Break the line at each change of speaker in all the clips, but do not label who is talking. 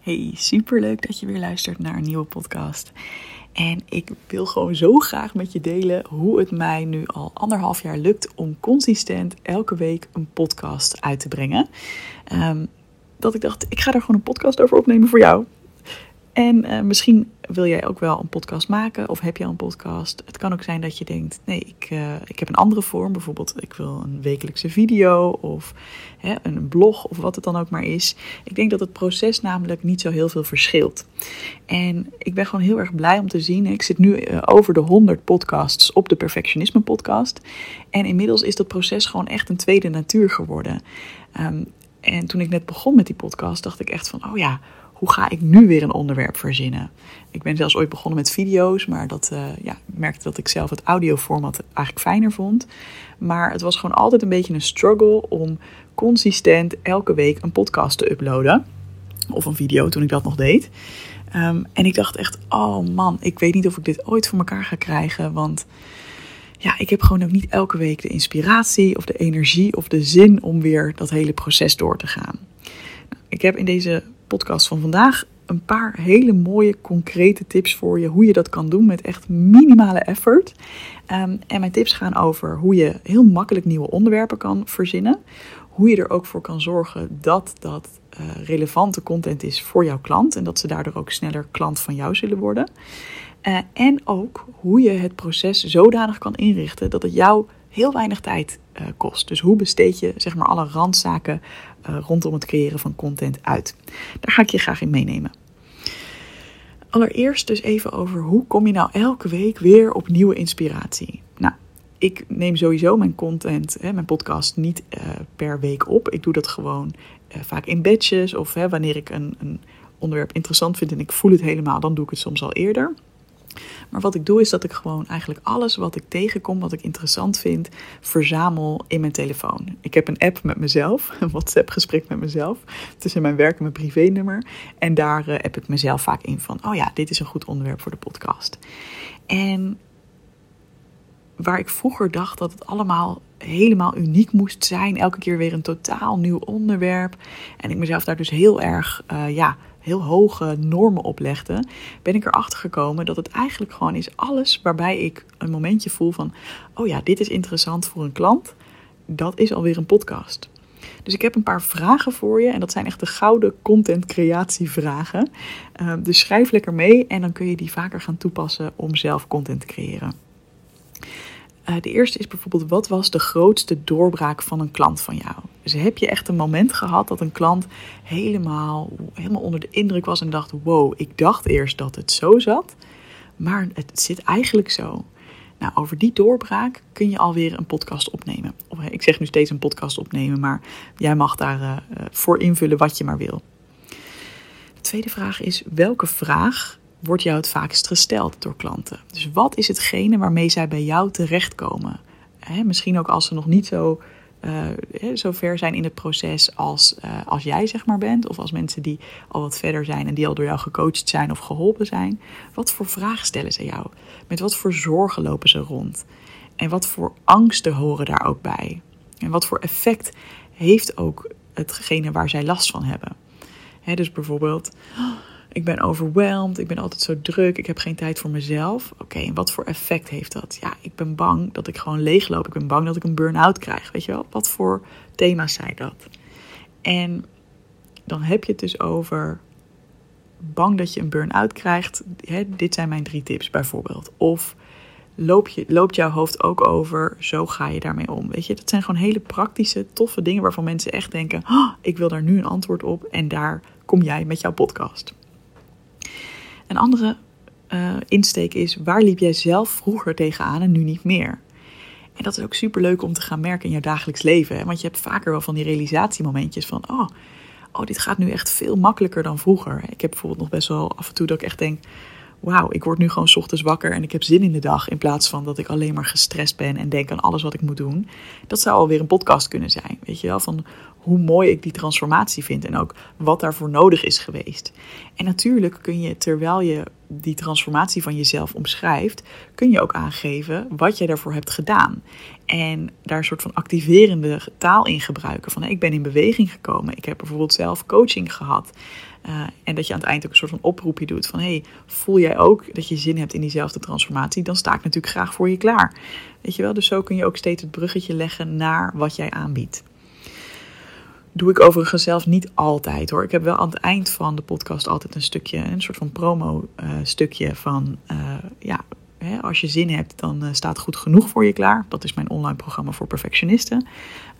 Hey, super leuk dat je weer luistert naar een nieuwe podcast. En ik wil gewoon zo graag met je delen hoe het mij nu al anderhalf jaar lukt om consistent elke week een podcast uit te brengen. Um, dat ik dacht, ik ga er gewoon een podcast over opnemen voor jou. En uh, misschien wil jij ook wel een podcast maken of heb je al een podcast. Het kan ook zijn dat je denkt, nee, ik, uh, ik heb een andere vorm. Bijvoorbeeld, ik wil een wekelijkse video of hè, een blog of wat het dan ook maar is. Ik denk dat het proces namelijk niet zo heel veel verschilt. En ik ben gewoon heel erg blij om te zien. Ik zit nu uh, over de 100 podcasts op de Perfectionisme podcast. En inmiddels is dat proces gewoon echt een tweede natuur geworden. Um, en toen ik net begon met die podcast, dacht ik echt van, oh ja hoe ga ik nu weer een onderwerp verzinnen? Ik ben zelfs ooit begonnen met video's, maar dat uh, ja, merkte dat ik zelf het audioformat eigenlijk fijner vond. Maar het was gewoon altijd een beetje een struggle om consistent elke week een podcast te uploaden. Of een video toen ik dat nog deed. Um, en ik dacht echt, oh man, ik weet niet of ik dit ooit voor elkaar ga krijgen. Want ja, ik heb gewoon ook niet elke week de inspiratie of de energie of de zin om weer dat hele proces door te gaan. Ik heb in deze podcast van vandaag een paar hele mooie concrete tips voor je hoe je dat kan doen met echt minimale effort. Um, en mijn tips gaan over hoe je heel makkelijk nieuwe onderwerpen kan verzinnen. Hoe je er ook voor kan zorgen dat dat uh, relevante content is voor jouw klant en dat ze daardoor ook sneller klant van jou zullen worden. Uh, en ook hoe je het proces zodanig kan inrichten dat het jou heel weinig tijd uh, kost. Dus hoe besteed je zeg maar alle randzaken uh, rondom het creëren van content uit? Daar ga ik je graag in meenemen. Allereerst dus even over hoe kom je nou elke week weer op nieuwe inspiratie? Nou, ik neem sowieso mijn content, hè, mijn podcast, niet uh, per week op. Ik doe dat gewoon vaak in batches of hè, wanneer ik een, een onderwerp interessant vind en ik voel het helemaal, dan doe ik het soms al eerder. Maar wat ik doe is dat ik gewoon eigenlijk alles wat ik tegenkom, wat ik interessant vind, verzamel in mijn telefoon. Ik heb een app met mezelf, een WhatsApp gesprek met mezelf, tussen mijn werk en mijn privénummer. En daar heb ik mezelf vaak in van, oh ja, dit is een goed onderwerp voor de podcast. En waar ik vroeger dacht dat het allemaal helemaal uniek moest zijn, elke keer weer een totaal nieuw onderwerp. En ik mezelf daar dus heel erg, uh, ja heel hoge normen oplegde, ben ik erachter gekomen dat het eigenlijk gewoon is alles waarbij ik een momentje voel van, oh ja, dit is interessant voor een klant, dat is alweer een podcast. Dus ik heb een paar vragen voor je en dat zijn echt de gouden content creatie vragen. Uh, dus schrijf lekker mee en dan kun je die vaker gaan toepassen om zelf content te creëren. Uh, de eerste is bijvoorbeeld, wat was de grootste doorbraak van een klant van jou? Dus heb je echt een moment gehad dat een klant helemaal, helemaal onder de indruk was en dacht, wow, ik dacht eerst dat het zo zat, maar het zit eigenlijk zo. Nou, over die doorbraak kun je alweer een podcast opnemen. Of, ik zeg nu steeds een podcast opnemen, maar jij mag daarvoor uh, voor invullen wat je maar wil. De tweede vraag is: welke vraag wordt jou het vaakst gesteld door klanten? Dus wat is hetgene waarmee zij bij jou terechtkomen? He, misschien ook als ze nog niet zo, uh, zo ver zijn in het proces als, uh, als jij zeg maar bent. Of als mensen die al wat verder zijn en die al door jou gecoacht zijn of geholpen zijn. Wat voor vragen stellen ze jou? Met wat voor zorgen lopen ze rond? En wat voor angsten horen daar ook bij? En wat voor effect heeft ook hetgene waar zij last van hebben? He, dus bijvoorbeeld... Ik ben overweldigd, ik ben altijd zo druk, ik heb geen tijd voor mezelf. Oké, en wat voor effect heeft dat? Ja, ik ben bang dat ik gewoon leegloop. Ik ben bang dat ik een burn-out krijg. Weet je wel, wat voor thema's zijn dat? En dan heb je het dus over bang dat je een burn-out krijgt. Hè, dit zijn mijn drie tips bijvoorbeeld. Of loop je, loopt jouw hoofd ook over, zo ga je daarmee om. Weet je, dat zijn gewoon hele praktische, toffe dingen waarvan mensen echt denken: oh, ik wil daar nu een antwoord op. En daar kom jij met jouw podcast. Een andere uh, insteek is: waar liep jij zelf vroeger tegenaan en nu niet meer? En dat is ook super leuk om te gaan merken in je dagelijks leven. Hè? Want je hebt vaker wel van die realisatiemomentjes van: oh, oh, dit gaat nu echt veel makkelijker dan vroeger. Ik heb bijvoorbeeld nog best wel af en toe dat ik echt denk wauw, ik word nu gewoon ochtends wakker en ik heb zin in de dag. In plaats van dat ik alleen maar gestrest ben en denk aan alles wat ik moet doen. Dat zou alweer een podcast kunnen zijn. Weet je wel, van hoe mooi ik die transformatie vind en ook wat daarvoor nodig is geweest. En natuurlijk kun je, terwijl je die transformatie van jezelf omschrijft, kun je ook aangeven wat jij daarvoor hebt gedaan. En daar een soort van activerende taal in gebruiken. Van ik ben in beweging gekomen. Ik heb bijvoorbeeld zelf coaching gehad. Uh, en dat je aan het eind ook een soort van oproepje doet van hey, voel jij ook dat je zin hebt in diezelfde transformatie? Dan sta ik natuurlijk graag voor je klaar. Weet je wel, dus zo kun je ook steeds het bruggetje leggen naar wat jij aanbiedt. Doe ik overigens zelf niet altijd hoor. Ik heb wel aan het eind van de podcast altijd een stukje, een soort van promo uh, stukje van uh, ja, als je zin hebt, dan staat goed genoeg voor je klaar. Dat is mijn online programma voor perfectionisten.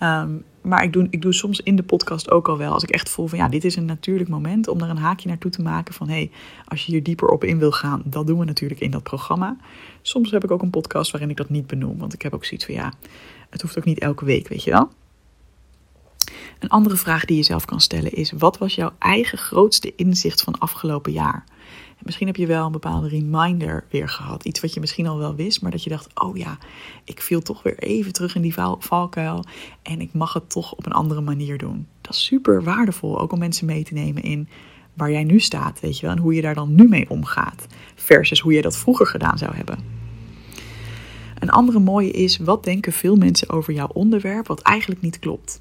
Um, maar ik doe, ik doe soms in de podcast ook al wel, als ik echt voel van ja, dit is een natuurlijk moment om er een haakje naartoe te maken van hé, hey, als je hier dieper op in wil gaan, dat doen we natuurlijk in dat programma. Soms heb ik ook een podcast waarin ik dat niet benoem, want ik heb ook zoiets van ja, het hoeft ook niet elke week, weet je wel. Een andere vraag die je zelf kan stellen is: wat was jouw eigen grootste inzicht van afgelopen jaar? Misschien heb je wel een bepaalde reminder weer gehad. Iets wat je misschien al wel wist, maar dat je dacht: oh ja, ik viel toch weer even terug in die valkuil. En ik mag het toch op een andere manier doen. Dat is super waardevol, ook om mensen mee te nemen in waar jij nu staat, weet je wel. En hoe je daar dan nu mee omgaat. Versus hoe je dat vroeger gedaan zou hebben. Een andere mooie is: wat denken veel mensen over jouw onderwerp wat eigenlijk niet klopt?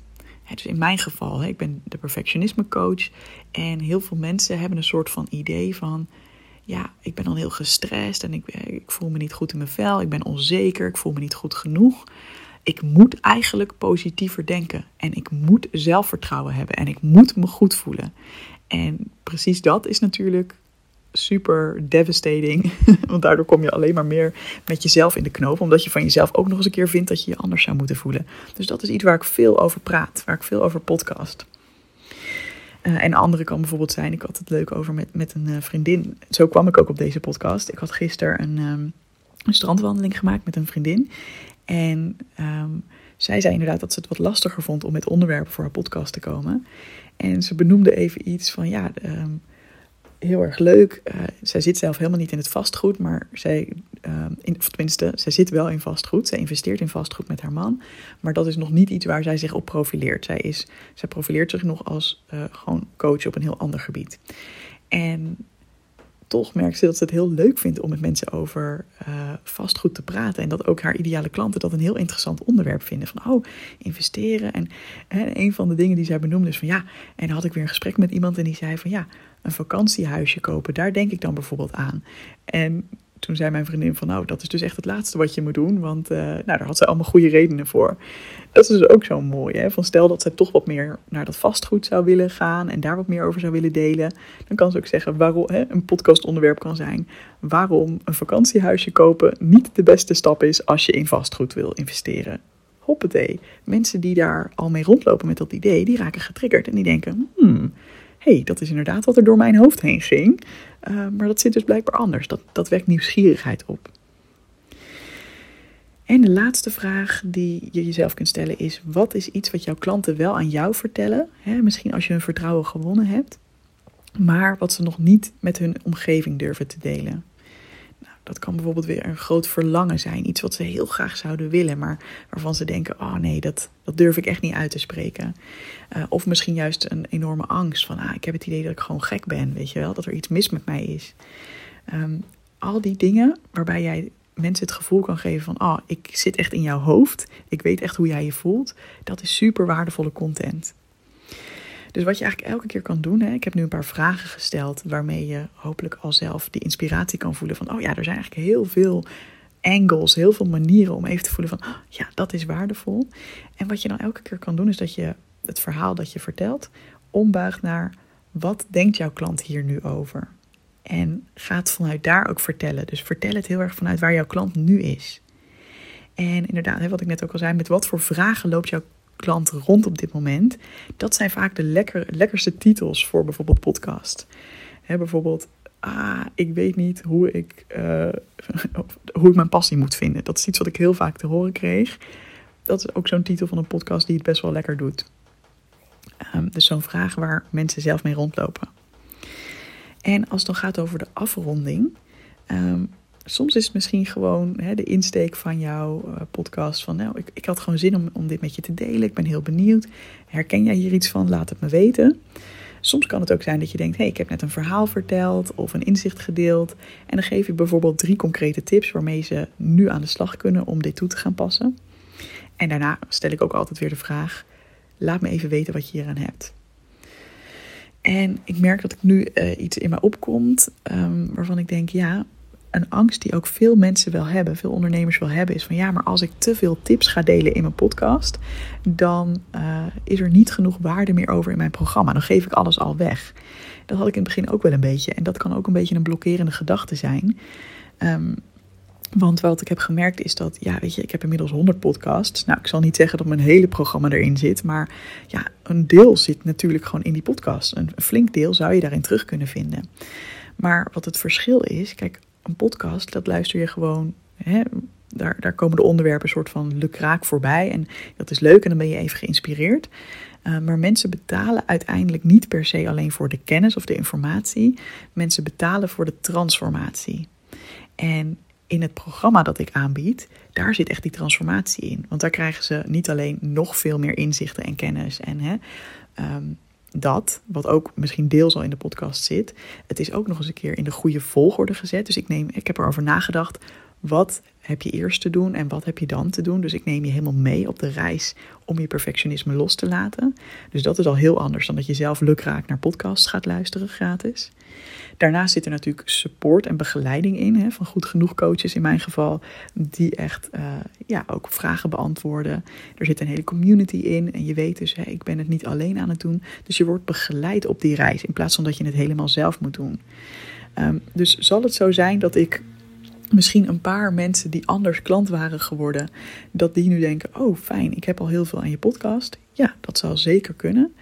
dus in mijn geval, ik ben de perfectionisme coach. En heel veel mensen hebben een soort van idee van ja, ik ben dan heel gestrest en ik, ik voel me niet goed in mijn vel. Ik ben onzeker, ik voel me niet goed genoeg. Ik moet eigenlijk positiever denken en ik moet zelfvertrouwen hebben en ik moet me goed voelen. En precies dat is natuurlijk super devastating. Want daardoor kom je alleen maar meer met jezelf in de knoop. Omdat je van jezelf ook nog eens een keer vindt dat je je anders zou moeten voelen. Dus dat is iets waar ik veel over praat, waar ik veel over podcast. Uh, en andere kan bijvoorbeeld zijn, ik had het leuk over met, met een uh, vriendin. Zo kwam ik ook op deze podcast. Ik had gisteren een, um, een strandwandeling gemaakt met een vriendin. En um, zij zei inderdaad dat ze het wat lastiger vond om met onderwerpen voor haar podcast te komen. En ze benoemde even iets van ja, um, heel erg leuk. Uh, zij zit zelf helemaal niet in het vastgoed, maar zij, in, of tenminste, zij zit wel in vastgoed. Zij investeert in vastgoed met haar man. Maar dat is nog niet iets waar zij zich op profileert. Zij, is, zij profileert zich nog als uh, gewoon coach op een heel ander gebied. En toch merkt ze dat ze het heel leuk vindt om met mensen over uh, vastgoed te praten. En dat ook haar ideale klanten dat een heel interessant onderwerp vinden. Van oh, investeren. En, en een van de dingen die zij benoemde is van ja. En dan had ik weer een gesprek met iemand en die zei van ja, een vakantiehuisje kopen. Daar denk ik dan bijvoorbeeld aan. En toen zei mijn vriendin van nou, dat is dus echt het laatste wat je moet doen. Want uh, nou, daar had ze allemaal goede redenen voor. Dat is dus ook zo mooi. Hè? Van stel dat zij toch wat meer naar dat vastgoed zou willen gaan en daar wat meer over zou willen delen. Dan kan ze ook zeggen waarom hè, een podcastonderwerp kan zijn. Waarom een vakantiehuisje kopen niet de beste stap is als je in vastgoed wil investeren. Hoppatee. Mensen die daar al mee rondlopen met dat idee, die raken getriggerd en die denken, hmm, hey, dat is inderdaad wat er door mijn hoofd heen ging. Uh, maar dat zit dus blijkbaar anders. Dat, dat wekt nieuwsgierigheid op. En de laatste vraag die je jezelf kunt stellen is: wat is iets wat jouw klanten wel aan jou vertellen? Hè, misschien als je hun vertrouwen gewonnen hebt, maar wat ze nog niet met hun omgeving durven te delen. Dat kan bijvoorbeeld weer een groot verlangen zijn. Iets wat ze heel graag zouden willen, maar waarvan ze denken: oh nee, dat, dat durf ik echt niet uit te spreken. Uh, of misschien juist een enorme angst van: ah, ik heb het idee dat ik gewoon gek ben, weet je wel, dat er iets mis met mij is. Um, al die dingen waarbij jij mensen het gevoel kan geven van: oh, ik zit echt in jouw hoofd, ik weet echt hoe jij je voelt. Dat is super waardevolle content. Dus wat je eigenlijk elke keer kan doen, hè, ik heb nu een paar vragen gesteld waarmee je hopelijk al zelf die inspiratie kan voelen van, oh ja, er zijn eigenlijk heel veel angles, heel veel manieren om even te voelen van, oh, ja, dat is waardevol. En wat je dan elke keer kan doen, is dat je het verhaal dat je vertelt ombuigt naar, wat denkt jouw klant hier nu over? En ga het vanuit daar ook vertellen. Dus vertel het heel erg vanuit waar jouw klant nu is. En inderdaad, wat ik net ook al zei, met wat voor vragen loopt jouw klant rond op dit moment? Dat zijn vaak de lekker, lekkerste titels voor bijvoorbeeld podcast. He, bijvoorbeeld, ah, ik weet niet hoe ik, uh, hoe ik mijn passie moet vinden. Dat is iets wat ik heel vaak te horen kreeg. Dat is ook zo'n titel van een podcast die het best wel lekker doet. Um, dus zo'n vraag waar mensen zelf mee rondlopen. En als het dan gaat over de afronding, um, soms is het misschien gewoon hè, de insteek van jouw uh, podcast van, nou, ik, ik had gewoon zin om, om dit met je te delen. Ik ben heel benieuwd. Herken jij hier iets van? Laat het me weten. Soms kan het ook zijn dat je denkt: hé, hey, ik heb net een verhaal verteld of een inzicht gedeeld. En dan geef ik bijvoorbeeld drie concrete tips waarmee ze nu aan de slag kunnen om dit toe te gaan passen. En daarna stel ik ook altijd weer de vraag: laat me even weten wat je hieraan hebt. En ik merk dat ik nu uh, iets in me opkomt um, waarvan ik denk: ja, een angst die ook veel mensen wel hebben, veel ondernemers wel hebben, is van ja, maar als ik te veel tips ga delen in mijn podcast, dan uh, is er niet genoeg waarde meer over in mijn programma. Dan geef ik alles al weg. Dat had ik in het begin ook wel een beetje. En dat kan ook een beetje een blokkerende gedachte zijn. Um, want wat ik heb gemerkt is dat, ja, weet je, ik heb inmiddels 100 podcasts. Nou, ik zal niet zeggen dat mijn hele programma erin zit, maar ja, een deel zit natuurlijk gewoon in die podcast. Een flink deel zou je daarin terug kunnen vinden. Maar wat het verschil is, kijk, een podcast, dat luister je gewoon. Hè, daar, daar komen de onderwerpen een soort van lukraak voorbij. En dat is leuk en dan ben je even geïnspireerd. Uh, maar mensen betalen uiteindelijk niet per se alleen voor de kennis of de informatie. Mensen betalen voor de transformatie. En in het programma dat ik aanbied, daar zit echt die transformatie in. Want daar krijgen ze niet alleen nog veel meer inzichten en kennis en hè, um, dat, wat ook misschien deels al in de podcast zit, het is ook nog eens een keer in de goede volgorde gezet. Dus ik, neem, ik heb erover nagedacht, wat heb je eerst te doen en wat heb je dan te doen? Dus ik neem je helemaal mee op de reis om je perfectionisme los te laten. Dus dat is al heel anders dan dat je zelf lukraak naar podcasts gaat luisteren gratis. Daarnaast zit er natuurlijk support en begeleiding in, hè, van goed genoeg coaches in mijn geval, die echt uh, ja, ook vragen beantwoorden. Er zit een hele community in en je weet dus, ik ben het niet alleen aan het doen. Dus je wordt begeleid op die reis in plaats van dat je het helemaal zelf moet doen. Um, dus zal het zo zijn dat ik misschien een paar mensen die anders klant waren geworden, dat die nu denken: Oh, fijn, ik heb al heel veel aan je podcast. Ja, dat zou zeker kunnen.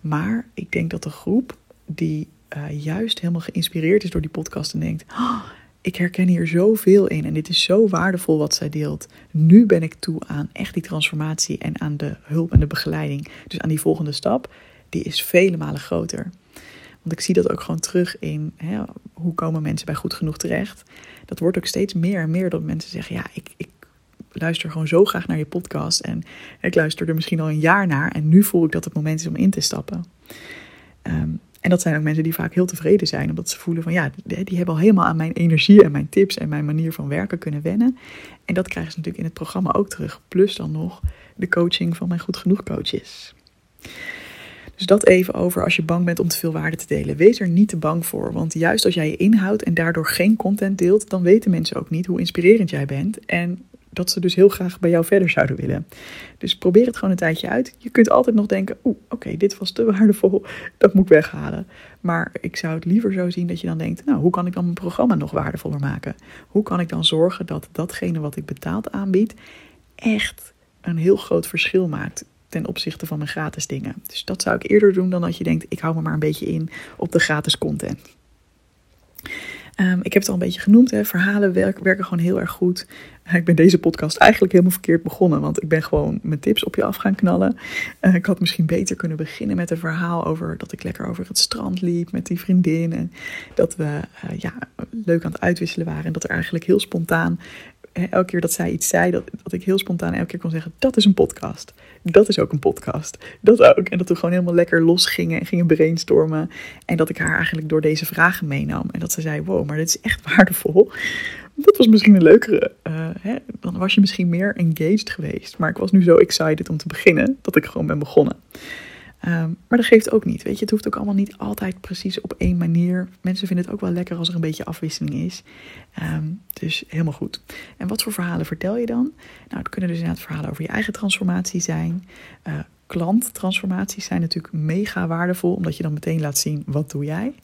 Maar ik denk dat de groep die uh, juist helemaal geïnspireerd is door die podcast en denkt: oh, Ik herken hier zoveel in en dit is zo waardevol wat zij deelt. Nu ben ik toe aan echt die transformatie en aan de hulp en de begeleiding. Dus aan die volgende stap, die is vele malen groter. Want ik zie dat ook gewoon terug in hè, hoe komen mensen bij goed genoeg terecht. Dat wordt ook steeds meer en meer dat mensen zeggen: Ja, ik, ik luister gewoon zo graag naar je podcast. En ik luister er misschien al een jaar naar. En nu voel ik dat het moment is om in te stappen. Um, en dat zijn ook mensen die vaak heel tevreden zijn, omdat ze voelen van ja, die hebben al helemaal aan mijn energie en mijn tips en mijn manier van werken kunnen wennen. En dat krijgen ze natuurlijk in het programma ook terug. Plus dan nog de coaching van mijn goed genoeg coaches. Dus dat even over als je bang bent om te veel waarde te delen. Wees er niet te bang voor, want juist als jij je inhoudt en daardoor geen content deelt, dan weten mensen ook niet hoe inspirerend jij bent. En dat ze dus heel graag bij jou verder zouden willen. Dus probeer het gewoon een tijdje uit. Je kunt altijd nog denken, oeh, oké, dit was te waardevol, dat moet ik weghalen. Maar ik zou het liever zo zien dat je dan denkt, nou, hoe kan ik dan mijn programma nog waardevoller maken? Hoe kan ik dan zorgen dat datgene wat ik betaald aanbied echt een heel groot verschil maakt ten opzichte van mijn gratis dingen. Dus dat zou ik eerder doen dan dat je denkt, ik hou me maar een beetje in op de gratis content. Um, ik heb het al een beetje genoemd. Hè. Verhalen werken gewoon heel erg goed. Ik ben deze podcast eigenlijk helemaal verkeerd begonnen. Want ik ben gewoon mijn tips op je af gaan knallen. Uh, ik had misschien beter kunnen beginnen met een verhaal over dat ik lekker over het strand liep met die vriendin. En dat we uh, ja, leuk aan het uitwisselen waren. En dat er eigenlijk heel spontaan elke keer dat zij iets zei, dat, dat ik heel spontaan elke keer kon zeggen: dat is een podcast. Dat is ook een podcast. Dat ook. En dat we gewoon helemaal lekker los gingen en gingen brainstormen. En dat ik haar eigenlijk door deze vragen meenam. En dat ze zei: wow, maar dit is echt waardevol. Dat was misschien een leukere. Uh, hè? Dan was je misschien meer engaged geweest. Maar ik was nu zo excited om te beginnen dat ik gewoon ben begonnen. Um, maar dat geeft ook niet. Weet je, het hoeft ook allemaal niet altijd precies op één manier. Mensen vinden het ook wel lekker als er een beetje afwisseling is. Um, dus helemaal goed. En wat voor verhalen vertel je dan? Nou, het kunnen dus inderdaad verhalen over je eigen transformatie zijn. Uh, klanttransformaties zijn natuurlijk mega waardevol, omdat je dan meteen laat zien wat doe jij.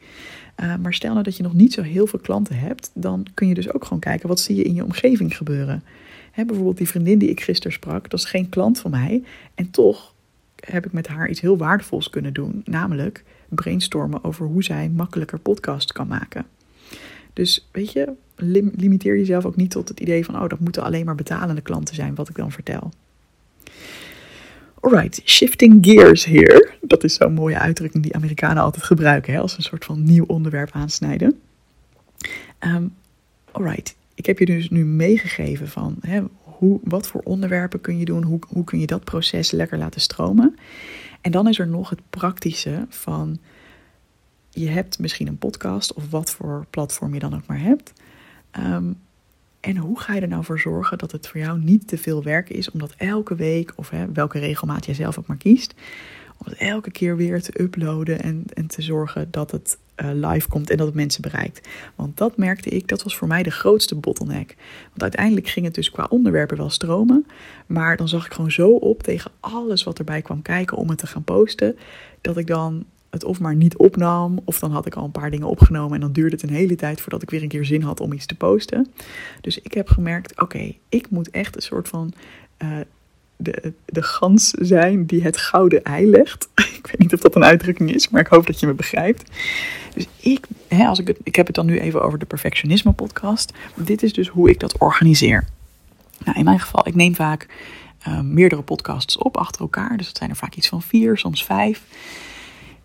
Uh, maar stel nou dat je nog niet zo heel veel klanten hebt, dan kun je dus ook gewoon kijken wat zie je in je omgeving gebeuren. Bijvoorbeeld die vriendin die ik gisteren sprak, dat is geen klant van mij. En toch heb ik met haar iets heel waardevols kunnen doen, namelijk brainstormen over hoe zij makkelijker podcast kan maken. Dus weet je, limiteer jezelf ook niet tot het idee van, oh, dat moeten alleen maar betalende klanten zijn, wat ik dan vertel. Alright, shifting gears here. Dat is zo'n mooie uitdrukking die Amerikanen altijd gebruiken hè, als een soort van nieuw onderwerp aansnijden. Um, alright, ik heb je dus nu meegegeven van hè, hoe, wat voor onderwerpen kun je doen, hoe, hoe kun je dat proces lekker laten stromen. En dan is er nog het praktische van je hebt misschien een podcast of wat voor platform je dan ook maar hebt. Um, en hoe ga je er nou voor zorgen dat het voor jou niet te veel werk is om dat elke week, of hè, welke regelmaat jij zelf ook maar kiest, om het elke keer weer te uploaden en, en te zorgen dat het uh, live komt en dat het mensen bereikt. Want dat merkte ik, dat was voor mij de grootste bottleneck. Want uiteindelijk ging het dus qua onderwerpen wel stromen, maar dan zag ik gewoon zo op tegen alles wat erbij kwam kijken om het te gaan posten, dat ik dan het of maar niet opnam, of dan had ik al een paar dingen opgenomen en dan duurde het een hele tijd voordat ik weer een keer zin had om iets te posten. Dus ik heb gemerkt, oké, ik moet echt een soort van uh, de, de gans zijn die het gouden ei legt. ik weet niet of dat een uitdrukking is, maar ik hoop dat je me begrijpt. Dus ik, hè, als ik, het, ik heb het dan nu even over de Perfectionisme podcast. Dit is dus hoe ik dat organiseer. Nou, in mijn geval, ik neem vaak uh, meerdere podcasts op achter elkaar. Dus dat zijn er vaak iets van vier, soms vijf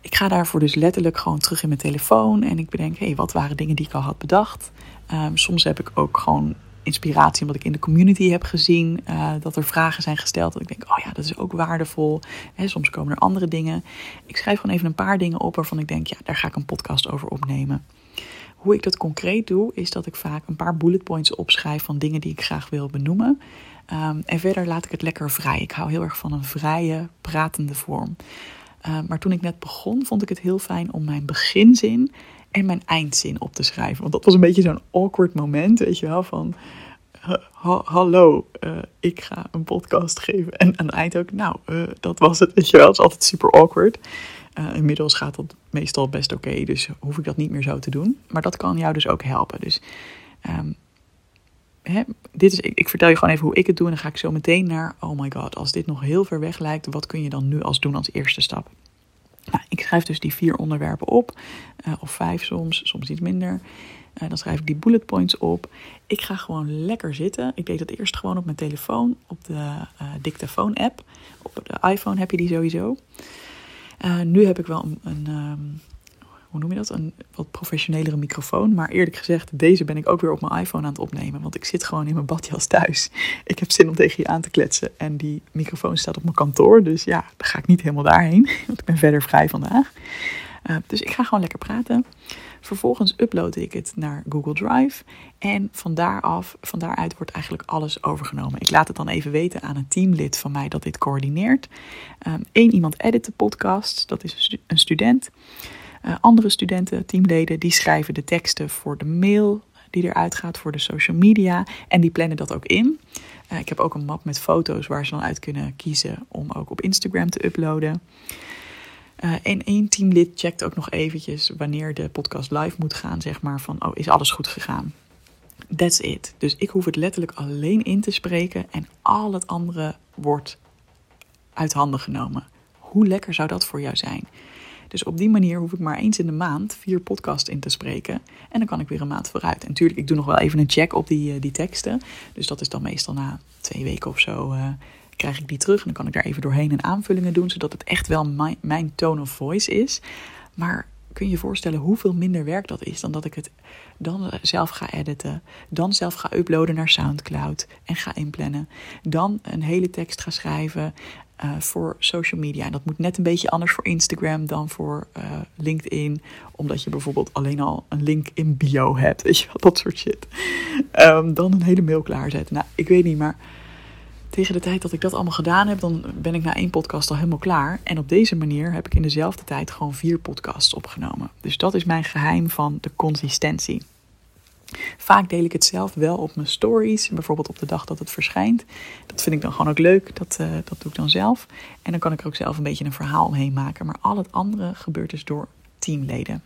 ik ga daarvoor dus letterlijk gewoon terug in mijn telefoon en ik bedenk, hé, hey, wat waren dingen die ik al had bedacht? Um, soms heb ik ook gewoon inspiratie omdat ik in de community heb gezien uh, dat er vragen zijn gesteld. Dat ik denk, oh ja, dat is ook waardevol. He, soms komen er andere dingen. Ik schrijf gewoon even een paar dingen op waarvan ik denk, ja, daar ga ik een podcast over opnemen. Hoe ik dat concreet doe, is dat ik vaak een paar bullet points opschrijf van dingen die ik graag wil benoemen. Um, en verder laat ik het lekker vrij. Ik hou heel erg van een vrije, pratende vorm. Uh, maar toen ik net begon, vond ik het heel fijn om mijn beginzin en mijn eindzin op te schrijven. Want dat was een beetje zo'n awkward moment, weet je wel, van... hallo, uh, ik ga een podcast geven. En aan het eind ook, nou, uh, dat was het, weet je wel. Is altijd super awkward. inmiddels gaat dat meestal best oké, dus hoef ik dat niet meer zo te doen. Maar dat kan jou dus ook helpen. Dus um, hè, dit is, ik, ik, vertel je gewoon even hoe ik het doe. En dan ga ik zo meteen naar, oh my god, als dit nog heel ver weg lijkt, wat kun je dan nu als doen als eerste stap? Nou, ik schrijf dus die vier onderwerpen op, uh, of vijf soms, soms iets minder. Uh, dan schrijf ik die bullet points op. Ik ga gewoon lekker zitten. Ik deed dat eerst gewoon op mijn telefoon, op de uh, dictafoon-app. Op de iPhone heb je die sowieso. nu heb ik wel een, um, hoe noem je dat, een wat professionelere microfoon. Maar eerlijk gezegd, deze ben ik ook weer op mijn iPhone aan het opnemen. Want ik zit gewoon in mijn badjas thuis. Ik heb zin om tegen je aan te kletsen. En die microfoon staat op mijn kantoor. Dus ja, dan ga ik niet helemaal daarheen. Want ik ben verder vrij vandaag. Uh, dus ik ga gewoon lekker praten. Vervolgens upload ik het naar Google Drive. En van, daaraf, van daaruit wordt eigenlijk alles overgenomen. Ik laat het dan even weten aan een teamlid van mij dat dit coördineert. Eén um, iemand edit de podcast, dat is een student. Uh, andere studenten, teamleden, die schrijven de teksten voor de mail die eruit gaat voor de social media. En die plannen dat ook in. Uh, ik heb ook een map met foto's waar ze dan uit kunnen kiezen om ook op Instagram te uploaden. Uh, en één teamlid checkt ook nog eventjes wanneer de podcast live moet gaan, zeg maar van, oh, is alles goed gegaan? That's it. Dus ik hoef het letterlijk alleen in te spreken en al het andere wordt uit handen genomen. Hoe lekker zou dat voor jou zijn? Dus op die manier hoef ik maar eens in de maand vier podcasts in te spreken. En dan kan ik weer een maand vooruit. En natuurlijk, ik doe nog wel even een check op die, eh, die teksten. Dus dat is dan meestal na twee weken of zo. Uh, krijg ik die terug en dan kan ik daar even doorheen en aanvullingen doen, zodat het echt wel mijn, mijn tone of voice is. Maar kun je je voorstellen hoeveel minder werk dat is dan dat ik het dan zelf ga editen, dan zelf ga uploaden naar SoundCloud en ga inplannen, dan een hele tekst ga schrijven, uh, voor social media. En dat moet net een beetje anders voor Instagram dan voor uh, LinkedIn. Omdat je bijvoorbeeld alleen al een link in bio hebt. Weet je wel, dat soort shit. Um, dan een hele mail klaarzetten. Nou, ik weet niet, maar tegen de tijd dat ik dat allemaal gedaan heb, dan ben ik na één podcast al helemaal klaar. En op deze manier heb ik in dezelfde tijd gewoon vier podcasts opgenomen. Dus dat is mijn geheim van de consistentie. Vaak deel ik het zelf wel op mijn stories, bijvoorbeeld op de dag dat het verschijnt. Dat vind ik dan gewoon ook leuk, dat, uh, dat doe ik dan zelf. En dan kan ik er ook zelf een beetje een verhaal omheen maken. Maar al het andere gebeurt dus door teamleden.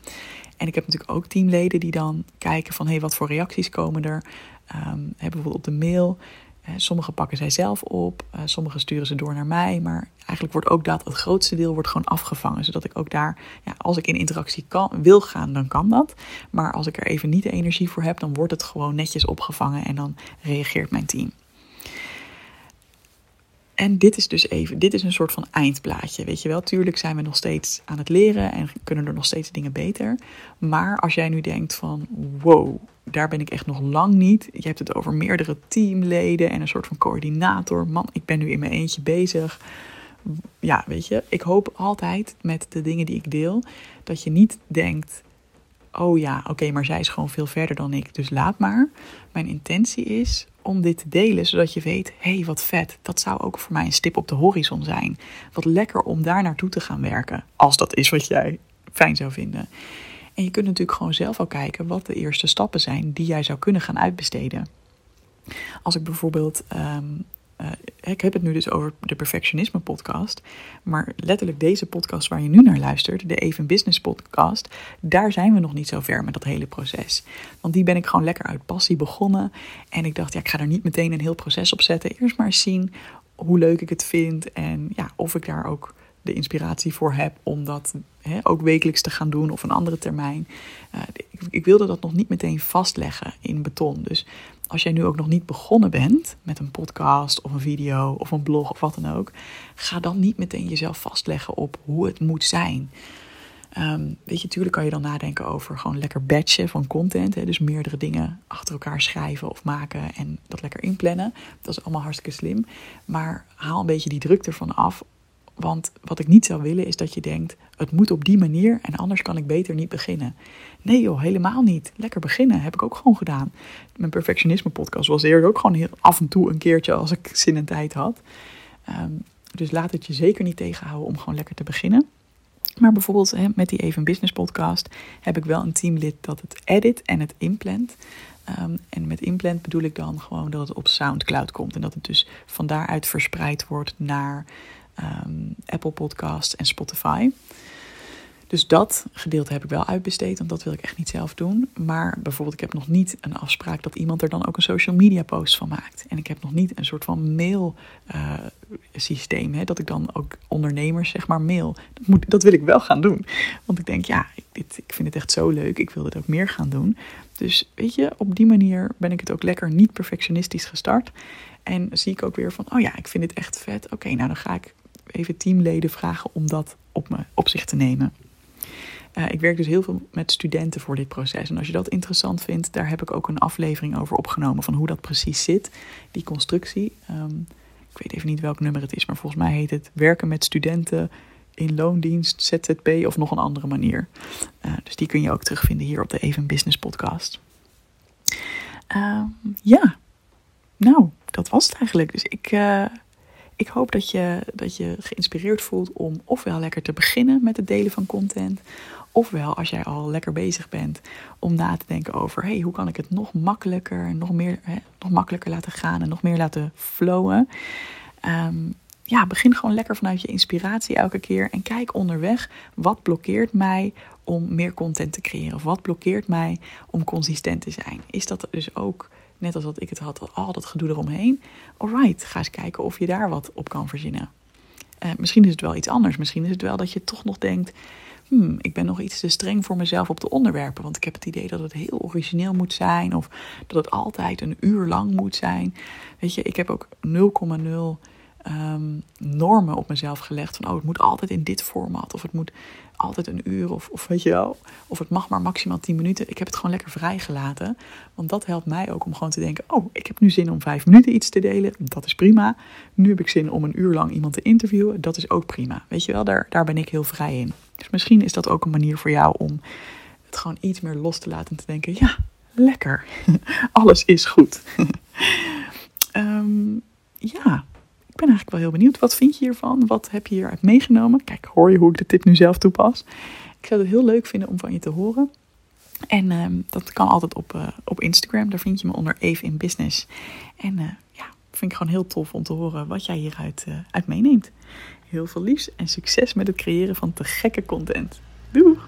En ik heb natuurlijk ook teamleden die dan kijken van... hé, hey, wat voor reacties komen er? Um, bijvoorbeeld op de mail sommige pakken zij zelf op, uh, sommige sturen ze door naar mij. Maar eigenlijk wordt ook dat, het grootste deel, wordt gewoon afgevangen. Zodat ik ook daar, ja, als ik in interactie kan, wil gaan, dan kan dat. Maar als ik er even niet de energie voor heb, dan wordt het gewoon netjes opgevangen en dan reageert mijn team. En dit is dus even, dit is een soort van eindplaatje. Weet je wel, tuurlijk zijn we nog steeds aan het leren en kunnen er nog steeds dingen beter. Maar als jij nu denkt van wow, daar ben ik echt nog lang niet. Je hebt het over meerdere teamleden en een soort van coördinator. Man, ik ben nu in mijn eentje bezig. Ja, weet je, ik hoop altijd met de dingen die ik deel dat je niet denkt: oh ja, oké, maar zij is gewoon veel verder dan ik, dus laat maar. Mijn intentie is om dit te delen, zodat je weet: hé, hey, wat vet. Dat zou ook voor mij een stip op de horizon zijn. Wat lekker om daar naartoe te gaan werken, als dat is wat jij fijn zou vinden. En je kunt natuurlijk gewoon zelf al kijken wat de eerste stappen zijn die jij zou kunnen gaan uitbesteden. Als ik bijvoorbeeld. Ehm, eh, ik heb het nu dus over de Perfectionisme podcast. Maar letterlijk deze podcast waar je nu naar luistert, de Even Business podcast, daar zijn we nog niet zo ver met dat hele proces. Want die ben ik gewoon lekker uit passie begonnen. En ik dacht, ja, ik ga er niet meteen een heel proces op zetten. Eerst maar eens zien hoe leuk ik het vind en ja, of ik daar ook de inspiratie voor heb om dat ook wekelijks te gaan doen of een andere termijn. Uh, ik, ik, wilde dat nog niet meteen vastleggen in beton. Dus als jij nu ook nog niet begonnen bent met een podcast of een video of een blog of wat dan ook, ga dan niet meteen jezelf vastleggen op hoe het moet zijn. Um, weet je, natuurlijk kan je dan nadenken over gewoon lekker batchen van content. Hè, dus meerdere dingen achter elkaar schrijven of maken en dat lekker inplannen. Dat is allemaal hartstikke slim. Maar haal een beetje die druk ervan af want wat ik niet zou willen is dat je denkt: het moet op die manier en anders kan ik beter niet beginnen. Nee joh, helemaal niet. Lekker beginnen heb ik ook gewoon gedaan. Mijn perfectionisme podcast was eerder ook gewoon heel af en toe een keertje als ik zin en tijd had. Um, dus laat het je zeker niet tegenhouden om gewoon lekker te beginnen. Maar bijvoorbeeld hè, met die Even Business podcast heb ik wel een teamlid dat het edit en het inplant. Um, en met inplant bedoel ik dan gewoon dat het op SoundCloud komt. En dat het dus van daaruit verspreid wordt naar um, Apple Podcast en Spotify. Dus dat gedeelte heb ik wel uitbesteed, want dat wil ik echt niet zelf doen. Maar bijvoorbeeld, ik heb nog niet een afspraak dat iemand er dan ook een social media post van maakt. En ik heb nog niet een soort van mail uh, systeem, hè, dat ik dan ook ondernemers zeg maar mail. Dat, moet, dat wil ik wel gaan doen. Want ik denk, ja, dit, ik vind het echt zo leuk, ik wil dit ook meer gaan doen. Dus weet je, op die manier ben ik het ook lekker niet perfectionistisch gestart. En zie ik ook weer van, oh ja, ik vind dit echt vet. Oké, nou dan ga ik even teamleden vragen om dat op, me, op zich te nemen. Uh, ik werk dus heel veel met studenten voor dit proces. En als je dat interessant vindt, daar heb ik ook een aflevering over opgenomen van hoe dat precies zit, die constructie. Um, ik weet even niet welk nummer het is, maar volgens mij heet het werken met studenten in loondienst, ZZP of nog een andere manier. Uh, dus die kun je ook terugvinden hier op de Even Business podcast. Uh, ja, nou, dat was het eigenlijk. Dus ik, uh, ik hoop dat je, dat je geïnspireerd voelt om ofwel lekker te beginnen met het delen van content. Ofwel, als jij al lekker bezig bent, om na te denken over: hey, hoe kan ik het nog makkelijker, nog, meer, hè, nog makkelijker laten gaan en nog meer laten flowen. Um, ja, begin gewoon lekker vanuit je inspiratie elke keer. En kijk onderweg, wat blokkeert mij om meer content te creëren? Of wat blokkeert mij om consistent te zijn? Is dat dus ook net als dat ik het had, al dat gedoe eromheen. Alright, ga eens kijken of je daar wat op kan verzinnen. Uh, misschien is het wel iets anders. Misschien is het wel dat je toch nog denkt: hmm, ik ben nog iets te streng voor mezelf op de onderwerpen. Want ik heb het idee dat het heel origineel moet zijn. Of dat het altijd een uur lang moet zijn. Weet je, ik heb ook 0,0 um, normen op mezelf gelegd. Van oh, het moet altijd in dit format. Of het moet altijd een uur. Of, of weet je wel. Of het mag maar maximaal 10 minuten. Ik heb het gewoon lekker vrijgelaten. Want dat helpt mij ook om gewoon te denken: oh, ik heb nu zin om vijf minuten iets te delen. Dat is prima. Nu heb ik zin om een uur lang iemand te interviewen. Dat is ook prima. Weet je wel, daar, daar ben ik heel vrij in. Dus misschien is dat ook een manier voor jou om het gewoon iets meer los te laten. En te denken: ja, lekker. Alles is goed. um, ja, ben eigenlijk wel heel benieuwd. Wat vind je hiervan? Wat heb je hieruit meegenomen? Kijk, hoor je hoe ik de tip nu zelf toepas? Ik zou het heel leuk vinden om van je te horen. En ehm, dat kan altijd op, uh, op Instagram. Daar vind je me onder Eve in Business. En uh, ja, vind ik gewoon heel tof om te horen wat jij hieruit uh, uit meeneemt. Heel veel liefs en succes met het creëren van te gekke content. Doeg!